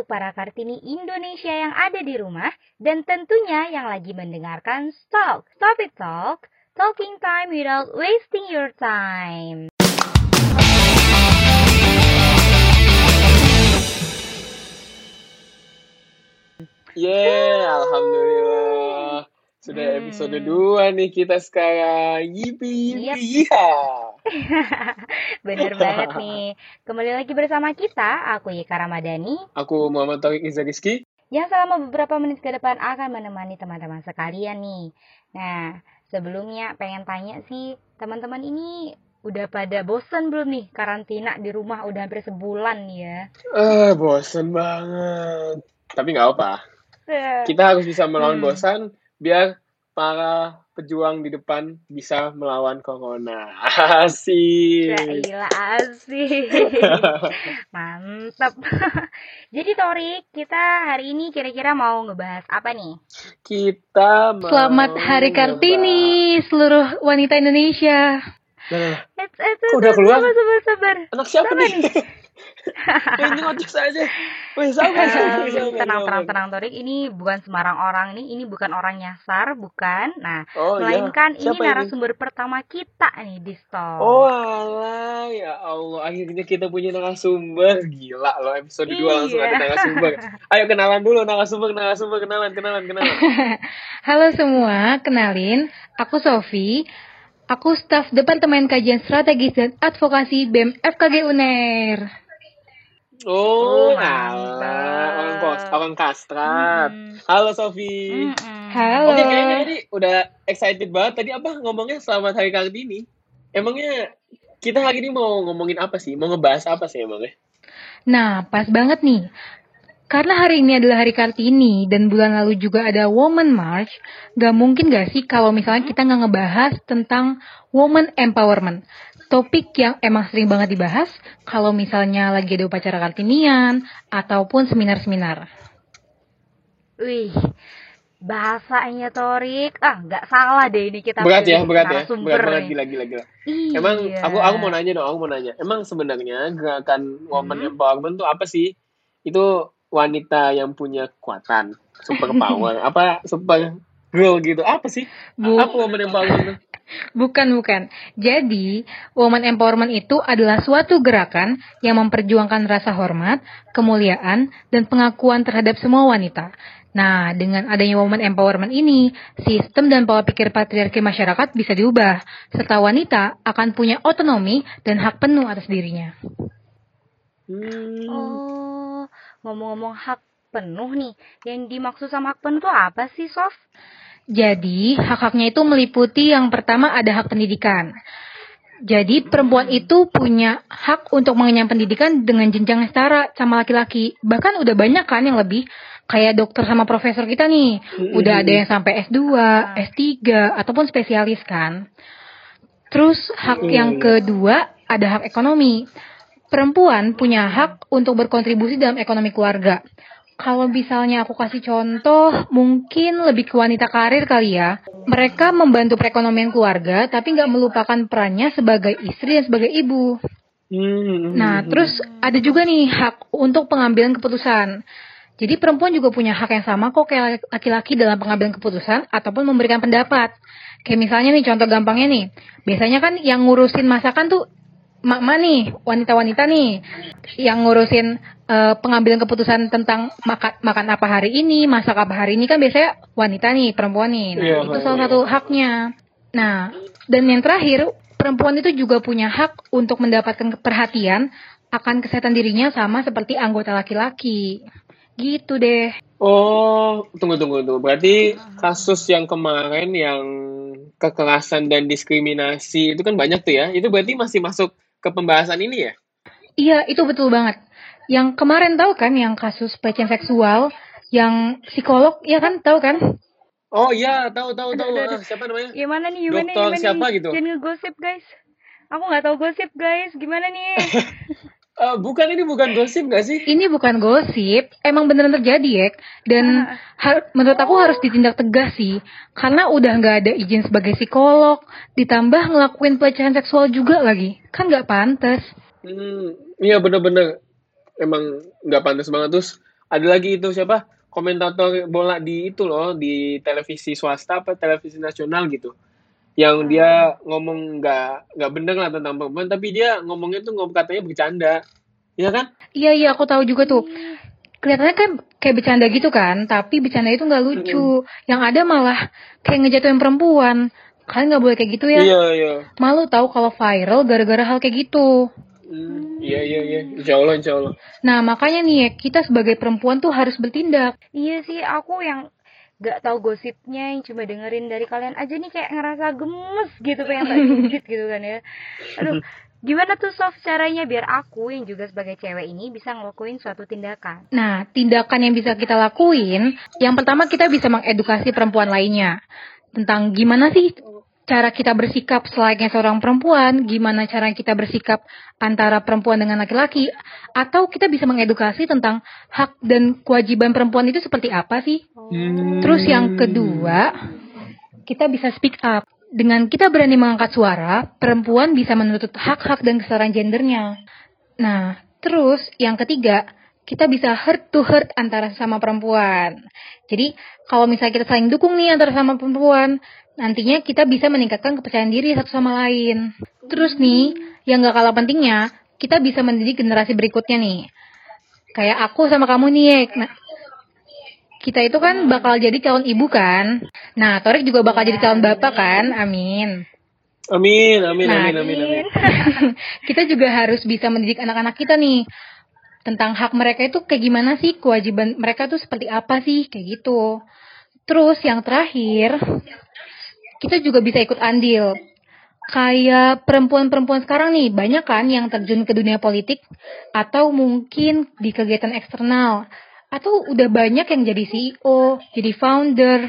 untuk para Kartini Indonesia yang ada di rumah dan tentunya yang lagi mendengarkan Talk. Stop talk, talking time without wasting your time. Yeah, alhamdulillah. Sudah Hmm. episode 2 nih kita sekarang. Yipi Yep. yipi yiha. Bener banget nih. Kembali lagi bersama kita, aku Yika Ramadhani, Aku Muhammad Iza Rizky. yang selama beberapa menit ke depan akan menemani teman-teman sekalian nih. Nah, sebelumnya pengen tanya sih, teman-teman ini udah pada bosen belum nih karantina di rumah udah hampir sebulan nih ya? Ah, bosen banget. Tapi nggak apa. Eh, Kita harus bisa melawan Hmm. bosan biar para pejuang di depan bisa melawan corona. Asik. Gila asik. Mantap. Jadi Torik, kita hari ini kira-kira mau ngebahas apa nih? Kita mau Selamat Hari Kartini seluruh wanita Indonesia. Nah, eh, Kok udah keluar? Sabar, sabar, sabar. anak siapa Siapa nih? Eh, Ini ngocok saja. Em, sabar, tenang, tenang, tenang, Torik. Ini bukan sembarang orang nih. Ini bukan orang nyasar, bukan. Nah, Oh, iya. melainkan ini Siapa narasumber pertama kita nih di Stop. Oh alah, ya Allah, akhirnya kita punya narasumber. Gila loh, episode 2 langsung Iya. ada narasumber. Ayo kenalan dulu narasumber, narasumber, kenalan, kenalan, kenalan. Halo semua, kenalin, aku Sofi. Aku staf Departemen Kajian Strategis dan Advokasi BEM FKG UNER. Oh, Oh, alah, orang kos, orang kastrat. Mm-mm. Halo Sofi. Mm-mm. Halo. Oke, kayaknya tadi udah excited banget. Tadi apa ngomongnya selamat hari Kartini? Emangnya kita hari ini mau ngomongin apa sih? Mau ngebahas apa sih emangnya? Nah, pas banget nih. Karena hari ini adalah hari Kartini dan bulan lalu juga ada Women March, gak mungkin gak sih kalau misalnya kita nggak ngebahas tentang woman empowerment. Topik yang emang sering banget dibahas kalau misalnya lagi ada upacara Kartinian ataupun seminar-seminar. Wih, bahasanya Torik. Ah, nggak salah deh ini kita Berat ya, berat ya. Berat banget nih. gila gila gila. Iya. Emang aku aku mau nanya dong, aku mau nanya. Emang sebenarnya gerakan woman Hmm. empowerment tuh apa sih? Itu wanita yang punya kekuatan, super power, apa super girl gitu? Apa sih? Bu. Apa woman empowerment? Bukan, bukan. Jadi, woman empowerment itu adalah suatu gerakan yang memperjuangkan rasa hormat, kemuliaan, dan pengakuan terhadap semua wanita. Nah, dengan adanya woman empowerment ini, sistem dan pola pikir patriarki masyarakat bisa diubah, serta wanita akan punya otonomi dan hak penuh atas dirinya. Hmm. Oh, ngomong-ngomong hak penuh nih. Yang dimaksud sama hak penuh tuh apa sih, Sof? Jadi, hak-haknya itu meliputi yang pertama ada hak pendidikan. Jadi, perempuan itu punya hak untuk mengenyam pendidikan dengan jenjang setara sama laki-laki. Bahkan udah banyak kan yang lebih kayak dokter sama profesor kita nih. Udah ada yang sampai S2, S3, ataupun spesialis kan. Terus, hak yang kedua ada hak ekonomi. Perempuan punya hak untuk berkontribusi dalam ekonomi keluarga. Kalau misalnya aku kasih contoh, mungkin lebih ke wanita karir kali ya. Mereka membantu perekonomian keluarga, tapi nggak melupakan perannya sebagai istri dan sebagai ibu. Hmm. Nah, terus ada juga nih hak untuk pengambilan keputusan. Jadi perempuan juga punya hak yang sama kok kayak laki-laki dalam pengambilan keputusan ataupun memberikan pendapat. Kayak misalnya nih contoh gampangnya nih. Biasanya kan yang ngurusin masakan tuh mak-mak nih, wanita-wanita nih yang ngurusin eh, pengambilan keputusan tentang makan makan apa hari ini, masak apa hari ini kan biasanya wanita nih, perempuan nih. Nah, Iya, itu salah satu haknya. Nah, dan yang terakhir, perempuan itu juga punya hak untuk mendapatkan perhatian akan kesehatan dirinya sama seperti anggota laki-laki. Gitu deh. Oh, tunggu tunggu tunggu. Berarti kasus yang kemarin yang kekerasan dan diskriminasi itu kan banyak tuh ya. Itu berarti masih masuk ke pembahasan ini ya? Iya, itu betul banget. Yang kemarin tahu kan yang kasus pelecehan seksual yang psikolog, ya kan tahu kan? Oh iya, tahu tahu tahu. Aduh, aduh, siapa namanya? Gimana nih, gimana, Dokter gimana siapa nih? gitu? Jangan ngegosip, guys. Aku nggak tahu gosip, guys. Gimana nih? Eh, bukan ini bukan gosip gak sih? Ini bukan gosip, emang beneran terjadi ya. Dan har- menurut aku harus ditindak tegas sih, karena udah nggak ada izin sebagai psikolog, ditambah ngelakuin pelecehan seksual juga lagi, kan nggak pantas. Hmm, iya bener-bener. Emang nggak pantas banget terus ada lagi itu siapa komentator bola di itu loh di televisi swasta apa televisi nasional gitu yang dia ngomong nggak nggak bener lah tentang perempuan tapi dia ngomongnya tuh ngomong katanya bercanda ya kan Iya iya aku tahu juga tuh. Kelihatannya kan kayak bercanda gitu kan, tapi bercanda itu nggak lucu. Yang ada malah kayak ngejatuhin perempuan. Kalian nggak boleh kayak gitu ya. iya iya Malu tahu kalau viral gara-gara hal kayak gitu. Hmm, iya iya iya insya Allah insya Allah Nah makanya nih ya, kita sebagai perempuan tuh harus bertindak. Iya sih, aku yang gak tahu gosipnya yang cuma dengerin dari kalian aja nih kayak ngerasa gemes gitu pengen tak gigit gitu kan ya. Aduh, gimana tuh soft caranya biar aku yang juga sebagai cewek ini bisa ngelakuin suatu tindakan. Nah, tindakan yang bisa kita lakuin, yang pertama kita bisa mengedukasi perempuan lainnya tentang gimana sih cara kita bersikap selayaknya seorang perempuan, gimana cara kita bersikap antara perempuan dengan laki-laki, atau kita bisa mengedukasi tentang hak dan kewajiban perempuan itu seperti apa sih. Hmm. Terus yang kedua, kita bisa speak up. Dengan kita berani mengangkat suara, perempuan bisa menuntut hak-hak dan kesetaraan gendernya. Nah, terus yang ketiga, kita bisa heart to heart antara sama perempuan. Jadi, kalau misalnya kita saling dukung nih antara sama perempuan, nantinya kita bisa meningkatkan kepercayaan diri satu sama lain. Terus nih, yang gak kalah pentingnya, kita bisa mendidik generasi berikutnya nih. Kayak aku sama kamu nih. Nah, kita itu kan bakal jadi calon ibu kan. Nah, Torik juga bakal jadi calon bapak kan. Amin. amin amin Nah, amin amin amin kita juga harus bisa mendidik anak-anak kita nih tentang hak mereka itu kayak gimana sih, kewajiban mereka tuh seperti apa sih, kayak gitu. Terus yang terakhir, kita juga bisa ikut andil. Kayak perempuan-perempuan sekarang nih, banyak kan yang terjun ke dunia politik atau mungkin di kegiatan eksternal. Atau udah banyak yang jadi CEO, jadi founder.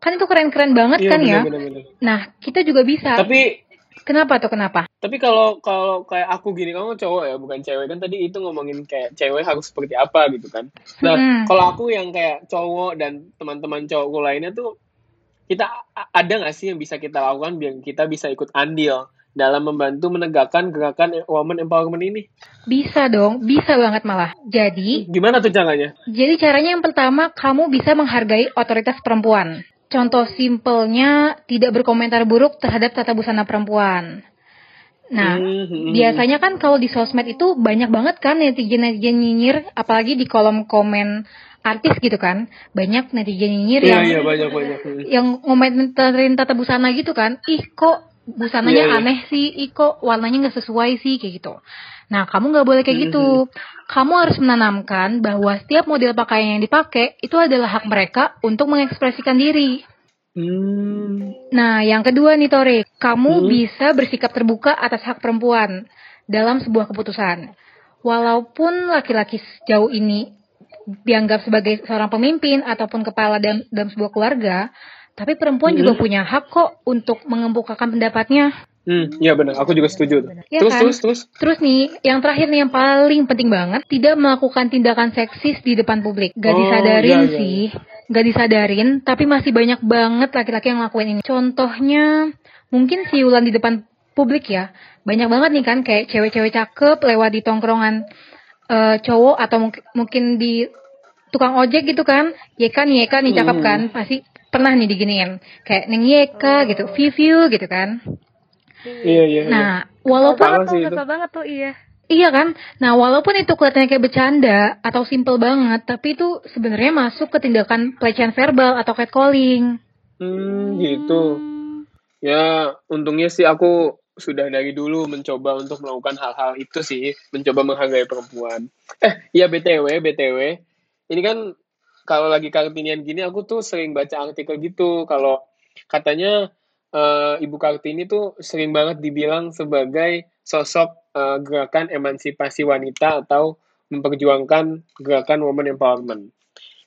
Kan itu keren-keren banget Iya, kan ya? bener, bener, bener. Nah, kita juga bisa. tapi Kenapa tuh kenapa? Tapi kalau kalau kayak aku gini, kamu cowok ya, bukan cewek kan tadi itu ngomongin kayak cewek harus seperti apa gitu kan. Nah, Hmm. kalau aku yang kayak cowok dan teman-teman cowokku lainnya tuh kita ada nggak sih yang bisa kita lakukan biar kita bisa ikut andil dalam membantu menegakkan gerakan woman empowerment ini? Bisa dong, bisa banget malah. Jadi, Gimana tuh caranya? jadi caranya yang pertama kamu bisa menghargai otoritas perempuan. Contoh simpelnya tidak berkomentar buruk terhadap tata busana perempuan. Nah, Hmm, hmm, hmm. biasanya kan kalau di sosmed itu banyak banget kan netizen-netizen nyinyir, apalagi di kolom komen artis gitu kan. Banyak netizen nyinyir Iya yang iya banyak banyak. Yang ngomentarin tata busana gitu kan ih kok busananya Iya, iya. aneh sih ih kok warnanya nggak sesuai sih kayak gitu nah kamu nggak boleh kayak gitu kamu harus menanamkan bahwa setiap model pakaian yang dipakai itu adalah hak mereka untuk mengekspresikan diri Hmm. nah yang kedua nih Tore kamu Hmm. bisa bersikap terbuka atas hak perempuan dalam sebuah keputusan walaupun laki-laki sejauh ini dianggap sebagai seorang pemimpin ataupun kepala dalam, dalam sebuah keluarga, tapi perempuan Hmm. juga punya hak kok untuk mengembukakan pendapatnya. Hmm, iya benar. Aku juga setuju. Iya terus kan? terus terus. Terus nih, yang terakhir nih yang paling penting banget, tidak melakukan tindakan seksis di depan publik. Gak Oh, disadarin iya, iya, sih, gak disadarin, tapi masih banyak banget laki-laki yang ngelakuin ini. Contohnya, mungkin siulan di depan publik ya. Banyak banget nih kan, kayak cewek-cewek cakep lewat di tongkrongan eh, cowok atau mungkin mungkin di tukang ojek gitu kan. Yeka nih, Yeka nih cakep Hmm. kan, pasti pernah nih diginiin. Kayak neng Yeka gitu, view gitu kan. Iya iya. iya. Nah, walaupun tuh, itu. kesel banget tuh iya. Iya kan? Nah, walaupun itu kelihatannya kayak bercanda atau simple banget, tapi itu sebenarnya masuk ke tindakan pelecehan verbal atau catcalling. Hmm, gitu. Ya, untungnya sih aku sudah dari dulu mencoba untuk melakukan hal-hal itu sih, mencoba menghargai perempuan. Eh, iya BTW, BTW. Ini kan kalau lagi Kartinian gini aku tuh sering baca artikel gitu kalau katanya eh, Ibu Kartini tuh sering banget dibilang sebagai sosok eh, gerakan emansipasi wanita atau memperjuangkan gerakan woman empowerment.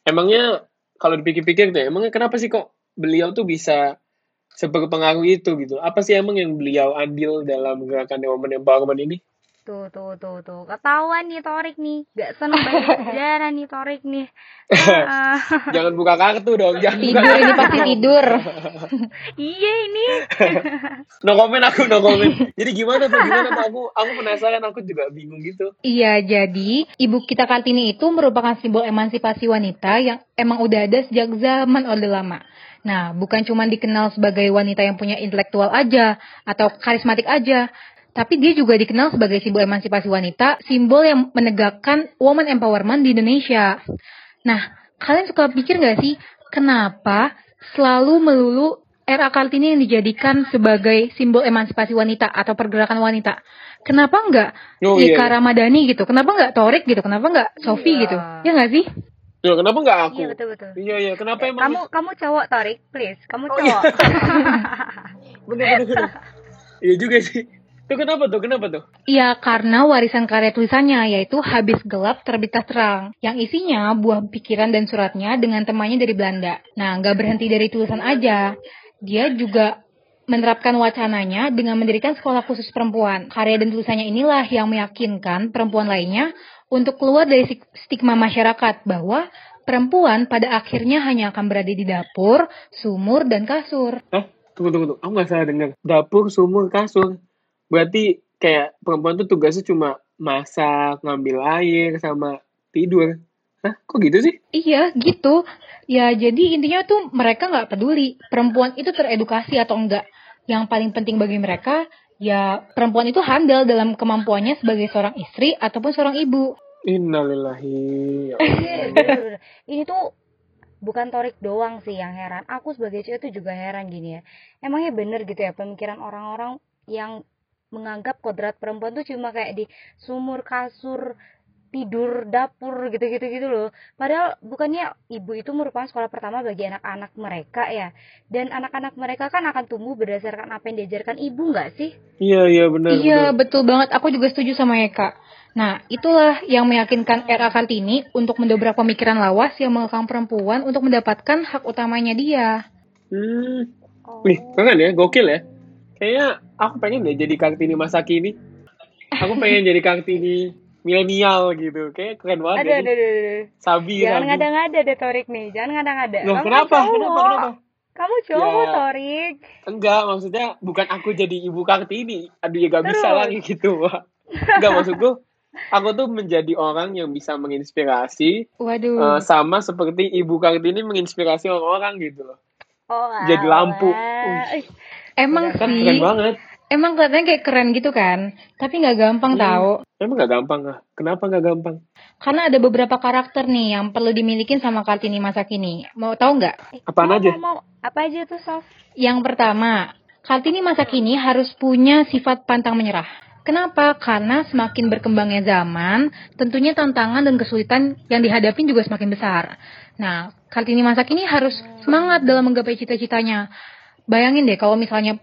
Emangnya kalau dipikir-pikir deh, emangnya kenapa sih kok beliau tuh bisa seberpengaruh itu gitu? Apa sih emang yang beliau ambil dalam gerakan woman empowerment ini? Tuh, tuh, tuh, tuh. Ketahuan nih Torik nih. Gak seneng banget sejarah nih Torik nih. Ah, Jangan buka kartu dong, jangan buka Tidur ini pasti tidur. iya ini. No comment aku, no comment. Jadi gimana tuh, gimana tuh? Aku, aku penasaran, aku juga bingung gitu. Iya, jadi ibu kita Kartini itu merupakan simbol emansipasi wanita yang emang udah ada sejak zaman Orde Lama. Nah, bukan cuma dikenal sebagai wanita yang punya intelektual aja atau karismatik aja, tapi dia juga dikenal sebagai simbol emansipasi wanita, simbol yang menegakkan woman empowerment di Indonesia. Nah, kalian suka pikir nggak sih, kenapa selalu melulu era Kartini yang dijadikan sebagai simbol emansipasi wanita atau pergerakan wanita? Kenapa nggak Oh, Ika iya. Ramadhani gitu? Kenapa nggak Torik gitu? Kenapa nggak Sofi Iya. gitu? Ya nggak sih? Loh, kenapa nggak aku? Iya betul betul. Iya, iya. Kenapa emang? Kamu kamu cowok Torik, please. Kamu Oh, iya. cowok. Bener, bener, bener. Iya juga sih. Tuh kenapa tuh? Kenapa tuh? Iya, karena warisan karya tulisannya yaitu Habis Gelap Terbitlah Terang, yang isinya buah pikiran dan suratnya dengan temannya dari Belanda. Nah, nggak berhenti dari tulisan aja, dia juga menerapkan wacananya dengan mendirikan sekolah khusus perempuan. Karya dan tulisannya inilah yang meyakinkan perempuan lainnya untuk keluar dari stigma masyarakat bahwa perempuan pada akhirnya hanya akan berada di dapur, sumur, dan kasur. Hah? Tunggu, tunggu, tunggu. Aku nggak salah dengar. Dapur, sumur, kasur. Berarti kayak perempuan tuh tugasnya cuma masak, ngambil air, sama tidur. Hah? Kok gitu sih? Iya, gitu. Ya, jadi intinya tuh mereka nggak peduli perempuan itu teredukasi atau enggak. Yang paling penting bagi mereka, ya perempuan itu handal dalam kemampuannya sebagai seorang istri ataupun seorang ibu. Innalillahi. Ya. Ini tuh bukan Torik doang sih yang heran. Aku sebagai cewek tuh juga heran gini ya. Emangnya bener gitu ya pemikiran orang-orang yang menganggap kodrat perempuan tuh cuma kayak di sumur, kasur, tidur, dapur gitu-gitu gitu loh. Padahal bukannya ibu itu merupakan sekolah pertama bagi anak-anak mereka ya. Dan anak-anak mereka kan akan tumbuh berdasarkan apa yang diajarkan ibu nggak sih? Iya, iya benar. iya, benar. betul banget. Aku juga setuju sama Eka. Nah, itulah yang meyakinkan era Kartini untuk mendobrak pemikiran lawas yang mengekang perempuan untuk mendapatkan hak utamanya dia. Hmm. Oh. Wih, keren ya, gokil ya. Kayaknya aku pengen deh jadi Kartini masa kini. Aku pengen jadi Kartini milenial gitu. Kayak keren banget Aduh, ya aduh, aduh, aduh. Sabi, Jangan sabi. ngada-ngada deh Torik nih, jangan ngada-ngada. Loh, Kamu kenapa? Kenapa? Kenapa? Kamu cowok Ya. Torik. Enggak, maksudnya bukan aku jadi ibu Kartini. Aduh, ya gak bisa Terus. lagi gitu. Enggak, maksudku, aku tuh menjadi orang yang bisa menginspirasi, Waduh. eh, sama seperti ibu Kartini menginspirasi orang-orang gitu loh. Oh, Jadi lampu. Emang Kan sih, keren banget. Emang kelihatannya kayak keren gitu kan, tapi nggak gampang Hmm. tahu. Emang gak gampang ah? Kenapa gak gampang? Karena ada beberapa karakter nih yang perlu dimiliki sama Kartini masa kini. Mau tahu nggak? Apaan mau, aja? Mau, mau. Apa aja tuh, Sof? Yang pertama, Kartini masa kini harus punya sifat pantang menyerah. Kenapa? Karena semakin berkembangnya zaman, tentunya tantangan dan kesulitan yang dihadapin juga semakin besar. Nah, Kartini masa kini harus semangat dalam menggapai cita-citanya. Bayangin deh kalau misalnya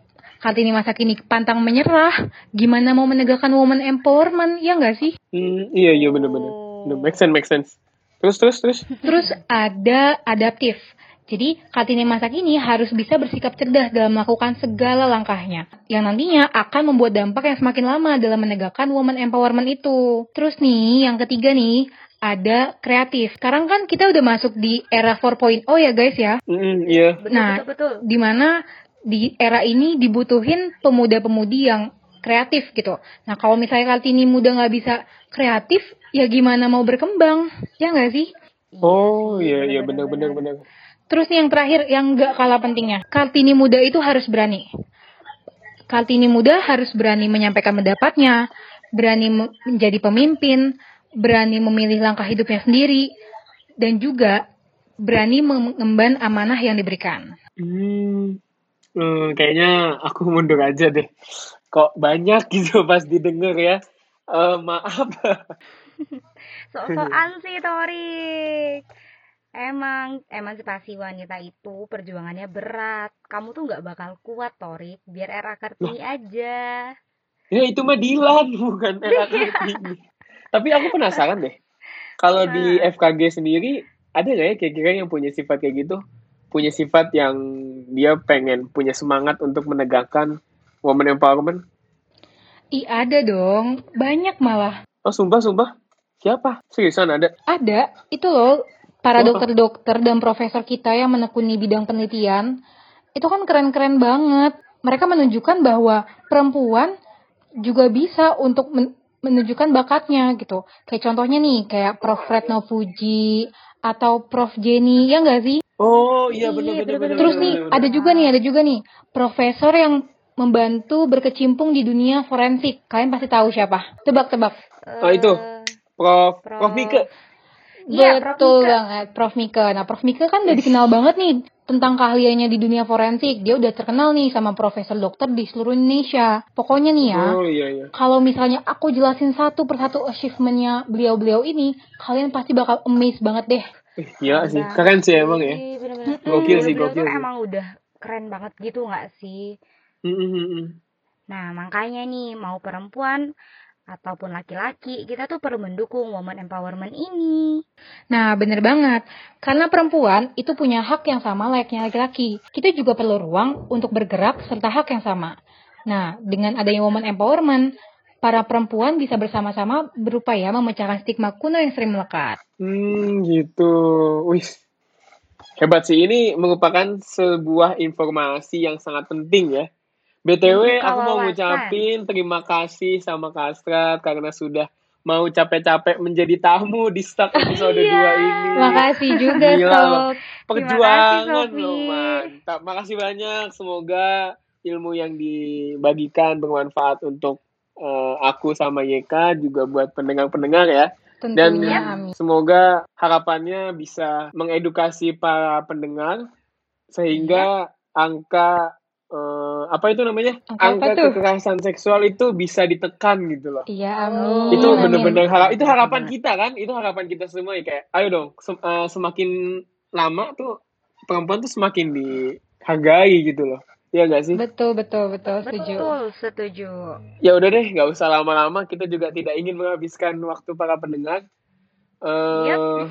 Kartini masa kini pantang menyerah, gimana mau menegakkan woman empowerment, ya nggak sih? Hmm, iya, iya bener-bener. Oh. Make sense, make sense. Terus, terus, terus. Terus ada adaptif. Jadi, Kartini masa kini harus bisa bersikap cerdas dalam melakukan segala langkahnya. Yang nantinya akan membuat dampak yang semakin lama dalam menegakkan woman empowerment itu. Terus nih, yang ketiga nih, ada kreatif. Sekarang kan kita udah masuk di era 4.0 ya guys ya. Hmm, iya. Betul, Nah, betul, betul. Di mana di era ini dibutuhin pemuda-pemudi yang kreatif gitu. Nah, kalau misalnya Kartini muda nggak bisa kreatif, ya gimana mau berkembang? Ya nggak sih? Oh, iya, iya, bener-bener. bener. Terus nih yang terakhir yang gak kalah pentingnya, Kartini muda itu harus berani. Kartini muda harus berani menyampaikan pendapatnya, berani me- menjadi pemimpin, berani memilih langkah hidupnya sendiri, dan juga berani mengemban amanah yang diberikan. Hmm, eh, kayaknya aku mundur aja deh. Kok banyak gitu pas didengar ya. Eh, maaf. Sok-sokan sih, Torik. Emang emansipasi wanita itu perjuangannya berat. Kamu tuh nggak bakal kuat, Torik. Biar era Kartini aja. Ya itu mah Dilan, bukan era Kartini. Tapi aku penasaran deh. Kalau di FKG sendiri, ada nggak ya kira-kira yang punya sifat kayak gitu? Punya sifat yang dia pengen punya semangat untuk menegakkan woman empowerment? Ih, ada dong. Banyak malah. Oh, sumpah, sumpah. Siapa? Seriusan ada? Ada. Itu loh, para dokter-dokter dan profesor kita yang menekuni bidang penelitian. Itu kan keren-keren banget. Mereka menunjukkan bahwa perempuan juga bisa untuk men- menunjukkan bakatnya gitu. Kayak contohnya nih, kayak Prof. Retno Puji atau Prof. Jenny, ya nggak sih? Oh, iya Iya, benar benar bener-bener. benar. Terus benar, nih, benar, ada juga nih, ada juga nih, profesor yang membantu berkecimpung di dunia forensik. Kalian pasti tahu siapa? Tebak-tebak. Oh, itu. Prof. Prof. Prof Mika. Iya, Prof. Betul Mika. banget, Prof. Mika. Nah, Prof. Mika kan udah dikenal banget nih tentang keahliannya di dunia forensik. Dia udah terkenal nih sama profesor dokter di seluruh Indonesia. Pokoknya nih ya, Oh, iya iya. kalau misalnya aku jelasin satu persatu achievementnya beliau-beliau ini, kalian pasti bakal amazed banget deh. Eh, Gila sih. Keren sih emang ya. bener-bener. Gokil sih, gokil sih. emang udah keren banget gitu nggak sih? Mm, mm, mm, mm. Nah, makanya nih, mau perempuan ataupun laki-laki, kita tuh perlu mendukung woman empowerment ini. Nah, bener banget. Karena perempuan itu punya hak yang sama layaknya laki-laki. Kita juga perlu ruang untuk bergerak serta hak yang sama. Nah, dengan adanya woman empowerment, para perempuan bisa bersama-sama berupaya memecahkan stigma kuno yang sering melekat. Hmm, gitu. Wih. Hebat sih. Ini merupakan sebuah informasi yang sangat penting ya. BTW, aku mau ngucapin terima kasih sama Kastrat karena sudah mau capek-capek menjadi tamu di Stuck episode 2 Iya. ini. Makasih juga, Gila loh. Perjuangan Sofi. loh, mantap. Makasih banyak. Semoga ilmu yang dibagikan bermanfaat untuk eh, aku sama YK juga buat pendengar-pendengar ya. Dan Tentunya, amin. semoga harapannya bisa mengedukasi para pendengar sehingga angka eh, apa itu namanya? Angka apa tuh? kekerasan seksual itu bisa ditekan gitu loh. Iya, amin. itu amin. bener-bener harap itu harapan kita kan? Itu harapan kita semua ya kayak ayo dong sem- eh, semakin lama tuh perempuan tuh semakin dihargai gitu loh. Iya gak sih? Betul, betul, betul, setuju. Betul, setuju. Ya udah deh, nggak usah lama-lama. Kita juga tidak ingin menghabiskan waktu para pendengar. Eh,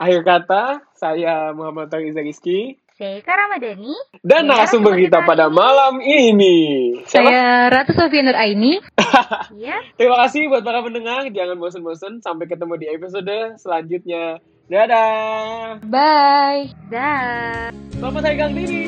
akhir kata, saya Muhammad Riza Rizky Saya Ramadhani. dan Ya, narasumber kita pada malam ini. Siapa? Saya Ratu Sofian Aini. Ya, Terima kasih buat para pendengar. Jangan bosan-bosan. Sampai ketemu di episode selanjutnya. Dadah. Bye. dah. Selamat hari Kartini.